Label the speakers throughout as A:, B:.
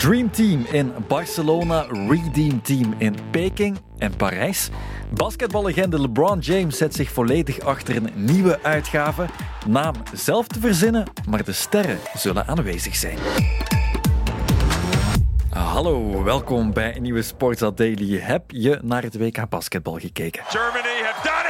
A: Dream Team in Barcelona, Redeem Team in Peking en Parijs. Basketballegende LeBron James zet zich volledig achter een nieuwe uitgave. Naam zelf te verzinnen, maar de sterren zullen aanwezig zijn. Hallo, welkom bij een nieuwe Sports Daily. Heb je naar het WK basketbal gekeken?
B: Germany have done it.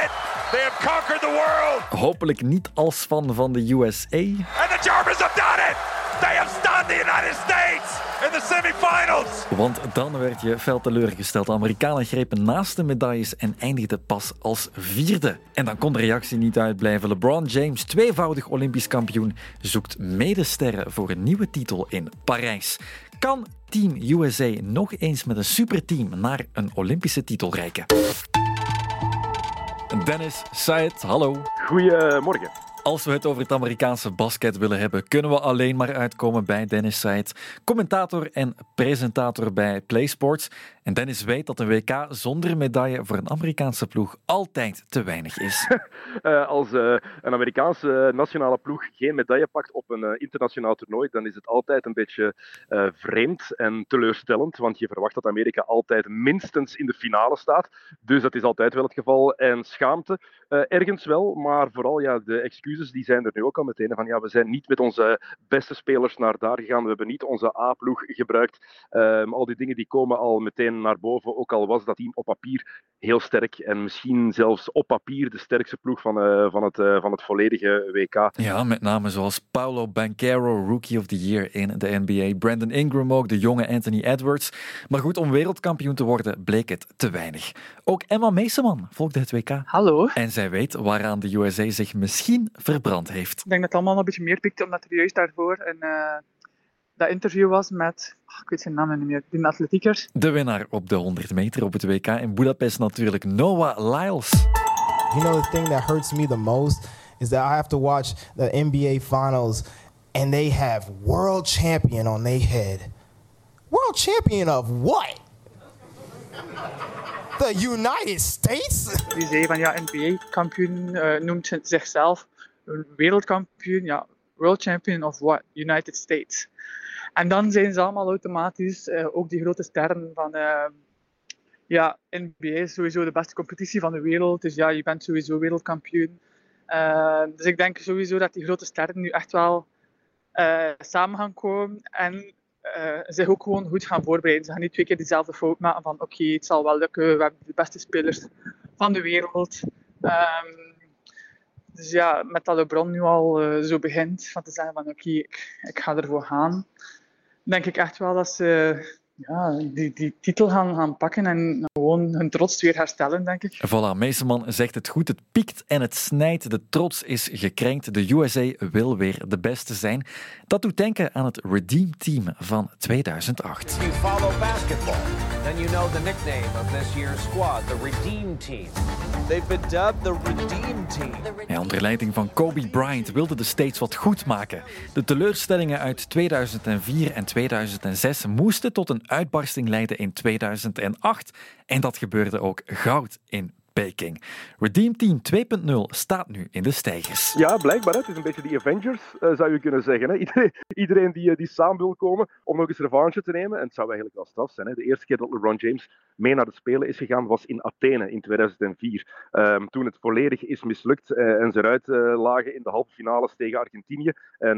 B: They have conquered the world.
A: Hopelijk niet als fan van de USA.
B: And the Germans have done it. They have stunned the United States in the semifinals.
A: Want dan werd je fel teleurgesteld. De Amerikanen grepen naast de medailles en eindigden pas als vierde. En dan kon de reactie niet uitblijven. LeBron James, tweevoudig Olympisch kampioen, zoekt medesterren voor een nieuwe titel in Parijs. Kan Team USA nog eens met een superteam naar een Olympische titel reiken? Dennis Said, hallo.
C: Goedemorgen.
A: Als we het over het Amerikaanse basket willen hebben, kunnen we alleen maar uitkomen bij Dennis Said, commentator en presentator bij PlaySports. En Dennis weet dat een WK zonder medaille voor een Amerikaanse ploeg altijd te weinig is.
C: uh, als uh, een Amerikaanse nationale ploeg geen medaille pakt op een internationaal toernooi, dan is het altijd een beetje vreemd en teleurstellend, want je verwacht dat Amerika altijd minstens in de finale staat. Dus dat is altijd wel het geval. En schaamte ergens wel, maar vooral ja, de excuses die zijn er nu ook al meteen. Van ja, we zijn niet met onze beste spelers naar daar gegaan, we hebben niet onze A-ploeg gebruikt. Um, al die dingen die komen al meteen naar boven. Ook al was dat team op papier heel sterk. En misschien zelfs op papier de sterkste ploeg van, uh, van, het, uh, van het volledige WK.
A: Ja, met name zoals Paulo Banquero, Rookie of the Year in de NBA. Brandon Ingram ook, de jonge Anthony Edwards. Maar goed, om wereldkampioen te worden bleek het te weinig. Ook Emma Meeseman volgde het WK.
D: Hallo.
A: En zij weet waaraan de USA zich misschien verbrand heeft.
D: Ik denk dat het allemaal een beetje meer pikt, omdat er juist daarvoor een... Uh dat interview was met, oh, ik weet zijn naam niet meer, die atletieker.
A: De winnaar op de 100 meter op het WK in Budapest natuurlijk, Noah Lyles.
E: You know the thing that hurts me the most is that I have to watch the NBA finals and they have world champion on their head. World champion of what? The United States?
D: Die zei van ja, NBA-kampioen uh, noemt zichzelf wereldkampioen. Ja, world champion of what? United States. En dan zijn ze allemaal automatisch, uh, ook die grote sterren van... Uh, ja, NBA is sowieso de beste competitie van de wereld. Dus ja, je bent sowieso wereldkampioen. Uh, dus ik denk sowieso dat die grote sterren nu echt wel samen gaan komen. En zich ook gewoon goed gaan voorbereiden. Ze gaan niet twee keer dezelfde fout maken van oké, het zal wel lukken. We hebben de beste spelers van de wereld. Um, dus ja, met dat LeBron nu al uh, zo begint van te zeggen van oké, ik, ik ga ervoor gaan denk ik echt wel dat ze ja, die, die titel gaan, gaan pakken en gewoon hun trots weer herstellen, denk ik.
A: Voilà, Meeseman zegt het goed. Het piekt en het snijdt. De trots is gekrenkt. De USA wil weer de beste zijn. Dat doet denken aan het Redeem Team van 2008.
F: You follow basketball, then you know the nickname of this year's squad, the Redeem Team. They've been dubbed the Redeem Team.
A: Ja, onder leiding van Kobe Bryant wilden de States wat goed maken. De teleurstellingen uit 2004 en 2006 moesten tot een uitbarsting leiden in 2008. En dat gebeurde ook goud in Peking. Redeem Team 2.0 staat nu in de stijgers.
C: Ja, blijkbaar. Het is een beetje die Avengers, uh, zou je kunnen zeggen. Iedereen, die, die samen wil komen om nog eens revanche te nemen. En het zou eigenlijk wel straf zijn. De eerste keer dat LeBron James mee naar de Spelen is gegaan was in Athene in 2004. Um, toen het volledig is mislukt uh, en ze eruit lagen in de halve finales tegen Argentinië. En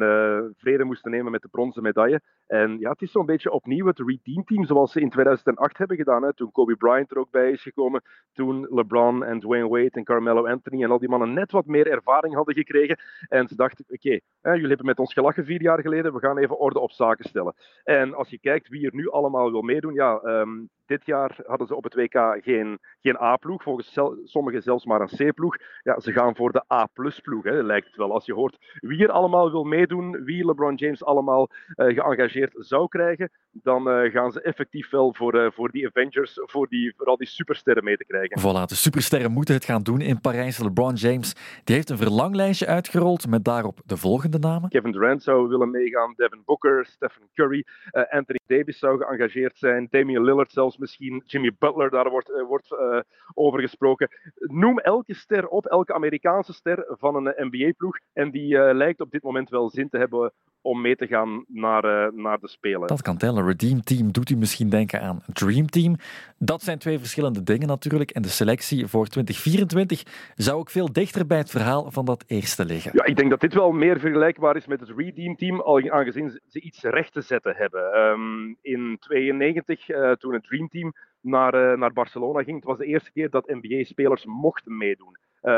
C: vrede moesten nemen met de bronzen medaille. En ja, het is zo'n beetje opnieuw het Redeem Team zoals ze in 2008 hebben gedaan. Toen Kobe Bryant er ook bij is gekomen. Toen LeBron en Dwayne Wade en Carmelo Anthony en al die mannen net wat meer ervaring hadden gekregen. En ze dachten, oké, jullie hebben met ons gelachen vier jaar geleden, we gaan even orde op zaken stellen. En als je kijkt wie er nu allemaal wil meedoen, ja, um, dit jaar hadden ze op het WK geen, geen A-ploeg, volgens sommigen zelfs maar een C-ploeg. Ja, ze gaan voor de A-ploeg, lijkt het wel. Als je hoort wie er allemaal wil meedoen, wie LeBron James allemaal uh, geëngageerd zou krijgen, dan uh, gaan ze effectief wel voor, uh, voor die Avengers, voor, die, voor al die supersterren mee te krijgen.
A: Voilà, de supersterren moeten het gaan doen in Parijs. LeBron James die heeft een verlanglijstje uitgerold met daarop de volgende namen.
C: Kevin Durant zou willen meegaan, Devin Booker, Stephen Curry, Anthony Davis zou geëngageerd zijn, Damian Lillard zelfs misschien, Jimmy Butler, daar wordt, uh, wordt uh, over gesproken. Noem elke ster op, elke Amerikaanse ster van een NBA-ploeg. En die lijkt op dit moment wel zin te hebben om mee te gaan naar, uh, naar de Spelen.
A: Dat kan tellen. Redeem Team doet u misschien denken aan Dream Team. Dat zijn twee verschillende dingen natuurlijk. En de selectie voor 2024 zou ook veel dichter bij het verhaal van dat eerste liggen.
C: Ja, ik denk dat dit wel meer vergelijkbaar is met het Redeem Team, al aangezien ze iets recht te zetten hebben. Um, in 92, uh, toen het Dream Team naar, uh, naar Barcelona ging, het was de eerste keer dat NBA-spelers mochten meedoen.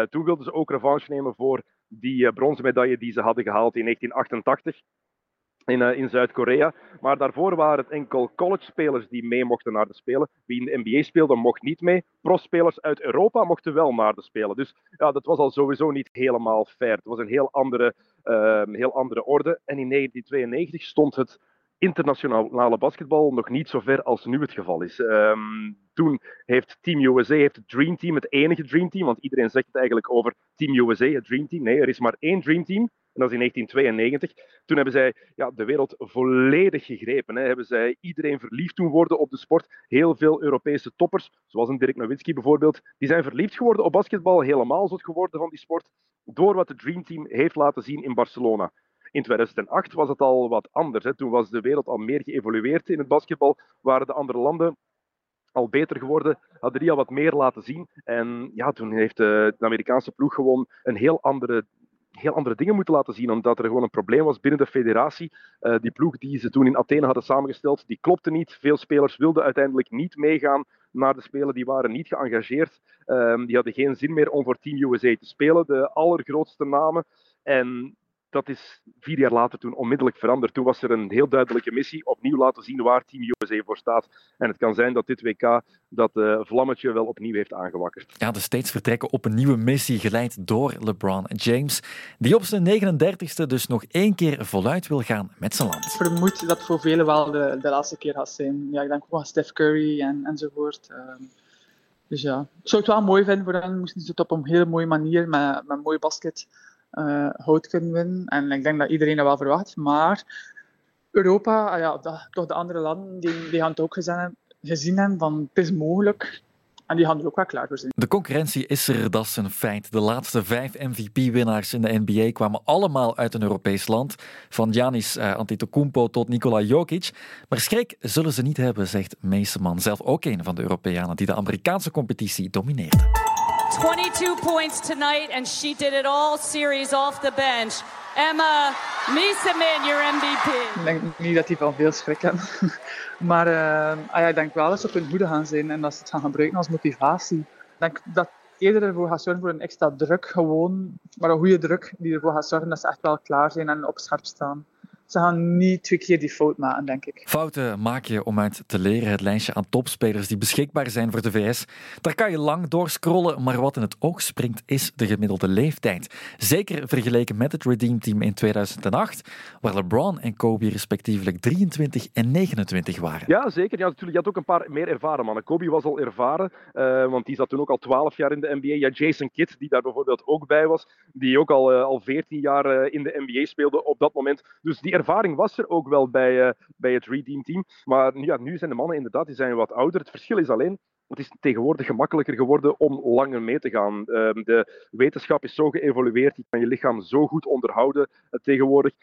C: Toen wilden ze ook revanche nemen voor die bronzen medaille die ze hadden gehaald in 1988 in, uh, in Zuid-Korea. Maar daarvoor waren het enkel college-spelers die mee mochten naar de Spelen. Wie in de NBA speelde, mocht niet mee. Pro-spelers uit Europa mochten wel naar de Spelen. Dus ja, dat was al sowieso niet helemaal fair. Het was een heel andere, uh, heel andere orde. En in 1992 stond het internationale basketbal nog niet zo ver als nu het geval is. Um, toen heeft Team USA, heeft het Dream Team, het enige Dream Team, want iedereen zegt het eigenlijk over Team USA, het Dream Team. Nee, er is maar één Dream Team. En dat is in 1992. Toen hebben zij ja, de wereld volledig gegrepen. Hè. Hebben zij iedereen verliefd doen worden op de sport. Heel veel Europese toppers, zoals een Dirk Nowitzki bijvoorbeeld, die zijn verliefd geworden op basketbal. Helemaal zot geworden van die sport. Door wat het Dream Team heeft laten zien in Barcelona. In 2008 was het al wat anders. Hè. Toen was de wereld al meer geëvolueerd in het basketbal. Waren de andere landen al beter geworden, hadden die al wat meer laten zien. En ja, toen heeft de, de Amerikaanse ploeg gewoon een heel andere heel andere dingen moeten laten zien, omdat er gewoon een probleem was binnen de federatie. Uh, die ploeg die ze toen in Athene hadden samengesteld, die klopte niet. Veel spelers wilden uiteindelijk niet meegaan naar de Spelen, die waren niet geëngageerd. Um, die hadden geen zin meer om voor Team USA te spelen, de allergrootste namen. En dat is vier jaar later toen onmiddellijk veranderd. Toen was er een heel duidelijke missie, opnieuw laten zien waar Team USA voor staat. En het kan zijn dat dit WK dat uh, vlammetje wel opnieuw heeft aangewakkerd.
A: Ja, de States vertrekken op een nieuwe missie, geleid door LeBron James, die op zijn 39ste dus nog één keer voluit wil gaan met zijn land.
D: Ik vermoed dat voor velen wel de, de laatste keer gaat zijn. Ja, ik denk ook aan Steph Curry en, enzovoort. Um, dus ja, ik zou het wel mooi vinden voor hen, moesten ze het op een hele mooie manier, met, met mooi basket uh, hout kunnen winnen. En ik denk dat iedereen dat wel verwacht. Maar Europa, ah ja, dat, toch de andere landen, die, die gaan het ook gezien, gezien hebben van het is mogelijk. En die gaan er ook wel klaar voor zijn.
A: De concurrentie is er, dat is een feit. De laatste vijf MVP-winnaars in de NBA kwamen allemaal uit een Europees land. Van Giannis uh, Antetokounmpo tot Nikola Jokic. Maar schrik zullen ze niet hebben, zegt Meeseman. Zelf ook een van de Europeanen die de Amerikaanse competitie domineerde. 22 points tonight, and she did it all series off the bench. Emma Miesemin, your MVP.
D: Ik denk niet dat hij van veel schrik heeft. maar uh, ah ja, ik denk wel dat ze op hun hoede gaan zijn en dat ze het gaan gebruiken als motivatie. Ik denk dat eerder ervoor gaat zorgen voor een extra druk gewoon, maar een goede druk die ervoor gaat zorgen dat ze echt wel klaar zijn en op scherp staan ze gaan niet twee keer die fout maken, denk ik.
A: Fouten maak je om uit te leren. Het lijstje aan topspelers die beschikbaar zijn voor de VS. Daar kan je lang door scrollen, maar wat in het oog springt is de gemiddelde leeftijd. Zeker vergeleken met het Redeem Team in 2008, waar LeBron en Kobe respectievelijk 23 en 29 waren.
C: Ja, zeker. Ja, natuurlijk, je had ook een paar meer ervaren mannen. Kobe was al ervaren, uh, want die zat toen ook al 12 jaar in de NBA. Ja, Jason Kidd, die daar bijvoorbeeld ook bij was, die ook al, uh, al 14 jaar uh, in de NBA speelde op dat moment. Dus die ervaring was er ook wel bij, uh, bij het Redeem Team. Maar ja, nu zijn de mannen inderdaad die zijn wat ouder. Het verschil is alleen, het is tegenwoordig gemakkelijker geworden om langer mee te gaan. Uh, de wetenschap is zo geëvolueerd, je kan je lichaam zo goed onderhouden uh, tegenwoordig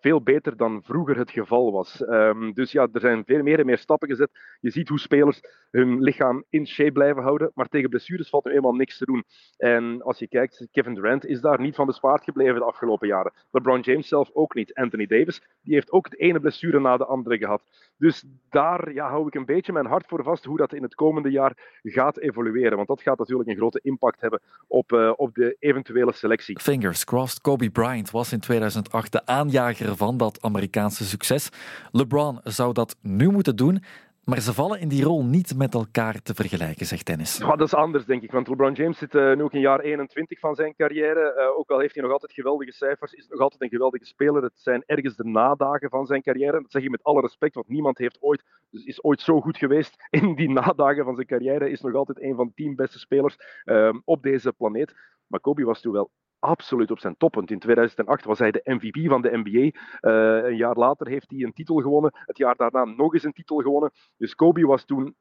C: veel beter dan vroeger het geval was. Um, dus ja, er zijn veel meer en meer stappen gezet. Je ziet hoe spelers hun lichaam in shape blijven houden, maar tegen blessures valt er eenmaal niks te doen. En als je kijkt, Kevin Durant is daar niet van bespaard gebleven de afgelopen jaren. LeBron James zelf ook niet. Anthony Davis, die heeft ook de ene blessure na de andere gehad. Dus daar ja, hou ik een beetje mijn hart voor vast hoe dat in het komende jaar gaat evolueren. Want dat gaat natuurlijk een grote impact hebben op, uh, op de eventuele selectie.
A: Fingers crossed. Kobe Bryant was in 2008 de aanjager van dat Amerikaanse succes. LeBron zou dat nu moeten doen. Maar ze vallen in die rol niet met elkaar te vergelijken, zegt Dennis.
C: Ja, dat is anders, denk ik. Want LeBron James zit uh, nu ook in jaar 21 van zijn carrière. Uh, ook al heeft hij nog altijd geweldige cijfers, is nog altijd een geweldige speler. Het zijn ergens de nadagen van zijn carrière. Dat zeg je met alle respect, want niemand heeft ooit, is ooit zo goed geweest in die nadagen van zijn carrière. Is nog altijd een van de tien beste spelers uh, op deze planeet. Maar Kobe was toen wel absoluut op zijn toppunt. In 2008 was hij de MVP van de NBA. Eh, een jaar later heeft hij een titel gewonnen. Het jaar daarna nog eens een titel gewonnen. Dus Kobe was toen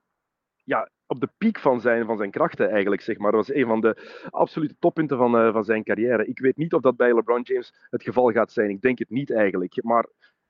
C: ja, op de piek van zijn, van zijn krachten eigenlijk, zeg maar. Dat was een van de absolute toppunten van, uh, van zijn carrière. Ik weet niet of dat bij LeBron James het geval gaat zijn. Ik denk het niet eigenlijk. Maar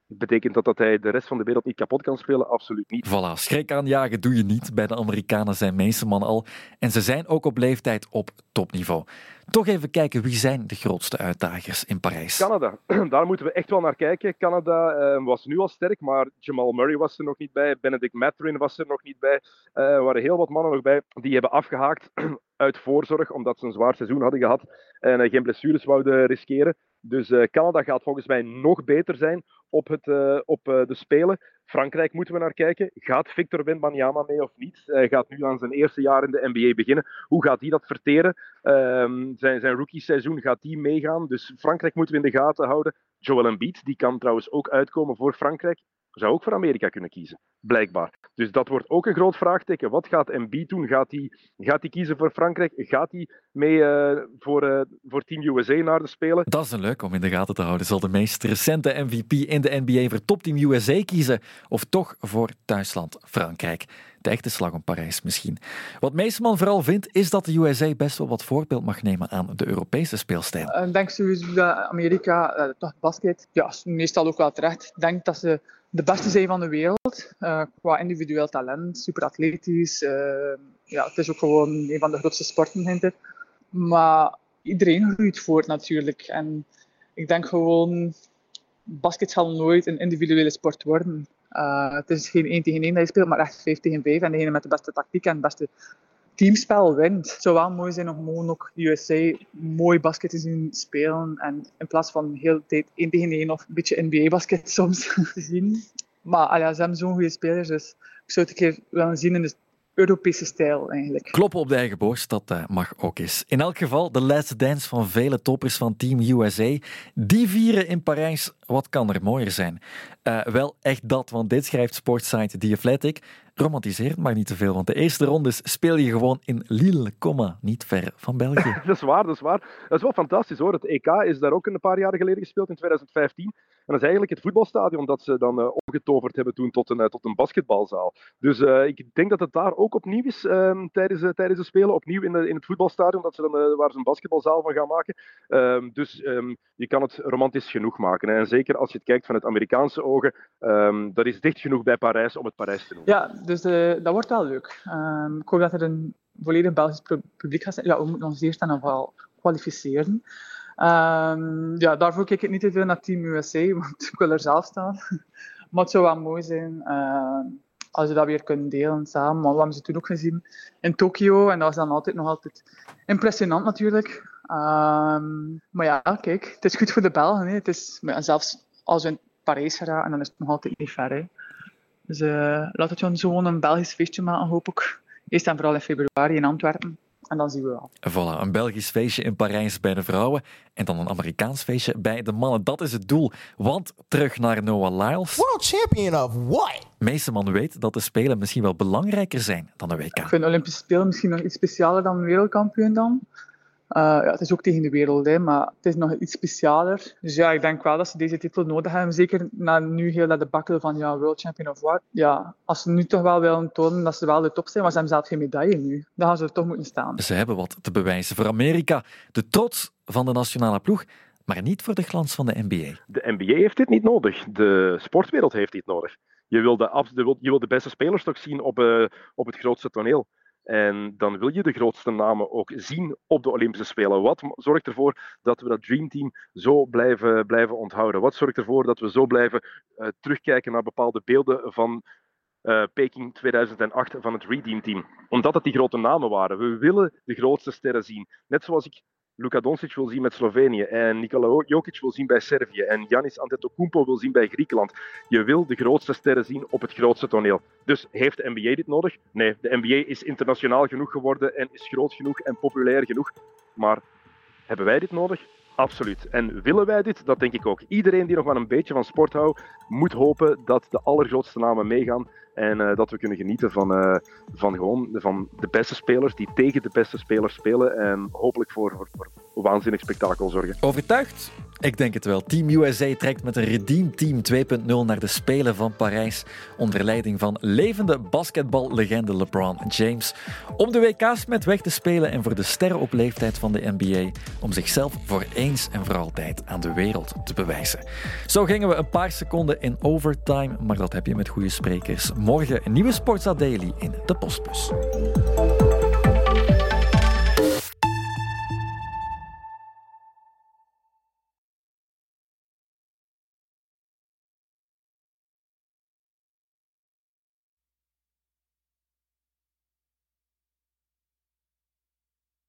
C: Betekent dat dat hij de rest van de wereld niet kapot kan spelen? Absoluut niet.
A: Voilà, schrik aanjagen doe je niet. Bij de Amerikanen zijn meeste mannen al. En ze zijn ook op leeftijd op topniveau. Toch even kijken, wie zijn de grootste uitdagers in Parijs?
C: Canada, daar moeten we echt wel naar kijken. Canada uh, was nu al sterk, maar Jamal Murray was er nog niet bij. Benedict Mathurin was er nog niet bij. Uh, er waren heel wat mannen nog bij die hebben afgehaakt uit voorzorg, omdat ze een zwaar seizoen hadden gehad en uh, geen blessures wouden riskeren. Dus uh, Canada gaat volgens mij nog beter zijn op, het, uh, op uh, de Spelen. Frankrijk moeten we naar kijken. Gaat Victor Wembanyama mee of niet? Hij gaat nu aan zijn eerste jaar in de NBA beginnen. Hoe gaat hij dat verteren? Um, zijn, zijn rookie-seizoen gaat hij meegaan? Dus Frankrijk moeten we in de gaten houden. Joel Embiid, die kan trouwens ook uitkomen voor Frankrijk zou ook voor Amerika kunnen kiezen, blijkbaar. Dus dat wordt ook een groot vraagteken. Wat gaat Embiid doen? Gaat hij, gaat hij kiezen voor Frankrijk? Gaat hij mee uh, voor, uh, voor Team USA naar de Spelen?
A: Dat is een leuk om in de gaten te houden. Zal de meest recente MVP in de NBA voor Top Team USA kiezen? Of toch voor thuisland Frankrijk? De echte slag om Parijs misschien. Wat Meeseman vooral vindt, is dat de USA best wel wat voorbeeld mag nemen aan de Europese speelstijl.
D: Ik denk sowieso dat Amerika, uh, toch basket, ja, meestal ook wel terecht. Ik denk dat ze de beste zijn van de wereld. Uh, qua individueel talent, super atletisch. Uh, ja, het is ook gewoon een van de grootste sporten. Maar iedereen groeit voort natuurlijk. En ik denk gewoon, basket zal nooit een individuele sport worden. Uh, het is geen 1 tegen 1 dat je speelt, maar echt 5 tegen 5. En degene met de beste tactiek en het beste teamspel wint. Het zou wel mooi zijn om gewoon ook USA mooi basket te zien spelen. En in plaats van heel de tijd 1 tegen 1 of een beetje NBA-basket soms te zien. Maar ja, ze hebben zo'n goede spelers, dus ik zou het een keer willen zien in de Europese stijl eigenlijk.
A: Kloppen op de eigen borst, dat uh, mag ook eens. In elk geval, de last dance van vele toppers van Team USA. Die vieren in Parijs, wat kan er mooier zijn? Uh, wel echt dat, want dit schrijft sportsite The Athletic. Romantiseer het maar niet te veel, want de eerste rondes speel je gewoon in Lille, comma, niet ver van België.
C: dat is waar, dat is waar. Dat is wel fantastisch hoor. Het EK is daar ook een paar jaar geleden gespeeld, in 2015. En dat is eigenlijk het voetbalstadion dat ze dan uh, omgetoverd hebben toen tot een, uh, tot een basketbalzaal. Dus uh, ik denk dat het daar ook opnieuw is um, tijdens, tijdens de Spelen. Opnieuw in, de, in het voetbalstadion, dat ze dan, waar ze een basketbalzaal van gaan maken. Um, dus um, je kan het romantisch genoeg maken. En zeker als je het kijkt van het Amerikaanse ogen, dat is dicht genoeg bij Parijs om het Parijs te noemen.
D: Ja, dus dat wordt wel leuk. Ik hoop dat er een volledig Belgisch publiek gaat zijn. Ja, we moeten ons eerst nog wel kwalificeren. Um, ja, daarvoor kijk ik niet te veel naar Team USA, want ik wil er zelf staan. maar het zou wel mooi zijn uh, als we dat weer kunnen delen samen. Maar we hebben ze toen ook gezien in Tokio en dat was dan altijd nog altijd impressionant natuurlijk. Um, maar ja, kijk, het is goed voor de Belgen. Hè. Het is, zelfs als we in Parijs geraken, dan is het nog altijd niet ver. Dus uh, laat het gewoon een Belgisch feestje maken, hoop ik. Eerst en vooral in februari in Antwerpen. En dan zien we wel.
A: Voilà, een Belgisch feestje in Parijs bij de vrouwen. En dan een Amerikaans feestje bij de mannen. Dat is het doel. Want terug naar Noah Lyles.
E: World champion of what?
A: Meesterman weet dat de Spelen misschien wel belangrijker zijn dan de WK.
D: Ik vind de Olympische Spelen misschien nog iets specialer dan een wereldkampioen dan. Uh, ja, het is ook tegen de wereld, hè, maar het is nog iets specialer. Dus ja, ik denk wel dat ze deze titel nodig hebben. Zeker na nu heel dat debacle van ja, World Champion of what. Ja, als ze nu toch wel willen tonen dat ze wel de top zijn, maar ze hebben zelf geen medaille nu. Dan gaan ze er toch moeten staan.
A: Ze hebben wat te bewijzen voor Amerika. De trots van de nationale ploeg, maar niet voor de glans van de NBA.
C: De NBA heeft dit niet nodig. De sportwereld heeft dit nodig. Je wil de, je wil de beste spelers toch zien op, uh, op het grootste toneel. En dan wil je de grootste namen ook zien op de Olympische Spelen. Wat zorgt ervoor dat we dat Dream Team zo blijven, blijven onthouden? Wat zorgt ervoor dat we zo blijven uh, terugkijken naar bepaalde beelden van uh, Peking 2008 van het Redeem Team? Omdat het die grote namen waren. We willen de grootste sterren zien. Net zoals ik Luka Doncic wil zien met Slovenië en Nikola Jokic wil zien bij Servië en Yanis Antetokounmpo wil zien bij Griekenland. Je wil de grootste sterren zien op het grootste toneel. Dus heeft de NBA dit nodig? Nee, de NBA is internationaal genoeg geworden en is groot genoeg en populair genoeg. Maar hebben wij dit nodig? Absoluut. En willen wij dit? Dat denk ik ook. Iedereen die nog maar een beetje van sport houdt, moet hopen dat de allergrootste namen meegaan. En uh, dat we kunnen genieten van, uh, van, gewoon, van de beste spelers die tegen de beste spelers spelen. En hopelijk voor, voor, voor waanzinnig spektakel zorgen.
A: Overtuigd? Ik denk het wel. Team USA trekt met een Redeem Team 2.0 naar de Spelen van Parijs onder leiding van levende basketballegende LeBron James. Om de WK's met weg te spelen en voor de sterren op leeftijd van de NBA om zichzelf voor eens en voor altijd aan de wereld te bewijzen. Zo gingen we een paar seconden in overtime, maar dat heb je met goede sprekers. Morgen een nieuwe Sportza Daily in de Postbus.